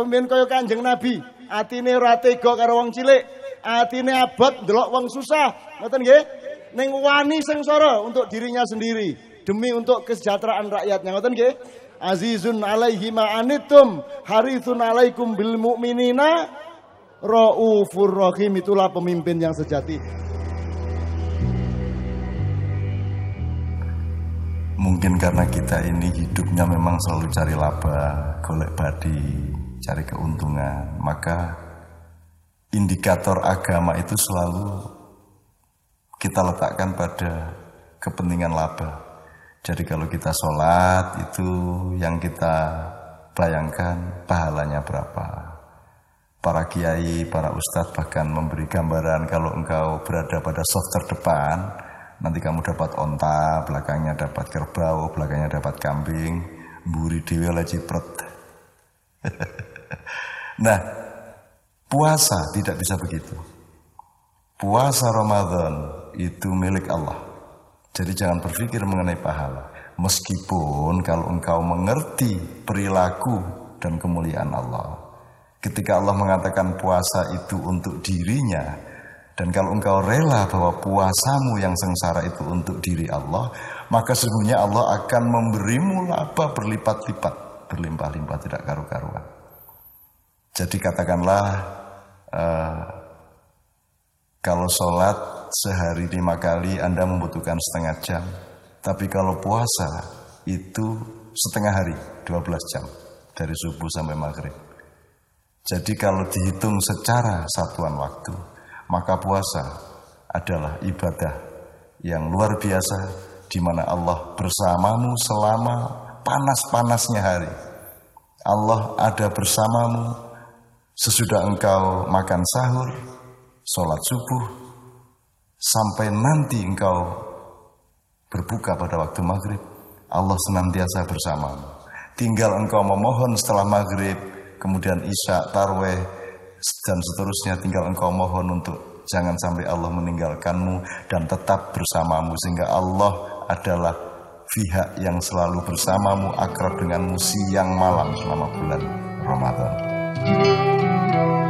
pemimpin kaya Kanjeng Nabi, atine ora tega karo wong cilik, atine abot ndelok wong susah. Ngoten nggih? Ning wani sengsara untuk dirinya sendiri demi untuk kesejahteraan rakyatnya. Ngoten nggih? Azizun alaihi ma anittum, harithun alaikum bil mu'minina raufur rahim itulah pemimpin yang sejati. Mungkin karena kita ini hidupnya memang selalu cari laba, golek badi, cari keuntungan, maka indikator agama itu selalu kita letakkan pada kepentingan laba. Jadi kalau kita sholat itu yang kita bayangkan pahalanya berapa. Para kiai, para ustadz bahkan memberi gambaran kalau engkau berada pada soft terdepan, Nanti kamu dapat onta, belakangnya dapat kerbau, belakangnya dapat kambing, buri dewi oleh cipret. nah, puasa tidak bisa begitu. Puasa Ramadan itu milik Allah. Jadi jangan berpikir mengenai pahala. Meskipun kalau engkau mengerti perilaku dan kemuliaan Allah. Ketika Allah mengatakan puasa itu untuk dirinya, dan kalau engkau rela bahwa puasamu yang sengsara itu untuk diri Allah, maka sesungguhnya Allah akan memberimu laba berlipat-lipat, berlimpah-limpah tidak karu-karuan. Jadi katakanlah uh, kalau sholat sehari lima kali Anda membutuhkan setengah jam, tapi kalau puasa itu setengah hari, 12 jam dari subuh sampai maghrib. Jadi kalau dihitung secara satuan waktu, maka puasa adalah ibadah yang luar biasa di mana Allah bersamamu selama panas-panasnya hari. Allah ada bersamamu sesudah engkau makan sahur, sholat subuh, sampai nanti engkau berbuka pada waktu maghrib. Allah senantiasa bersamamu. Tinggal engkau memohon setelah maghrib, kemudian isya, tarweh, dan seterusnya tinggal engkau mohon untuk jangan sampai Allah meninggalkanmu dan tetap bersamamu sehingga Allah adalah pihak yang selalu bersamamu akrab denganmu siang malam selama bulan Ramadan. Bye.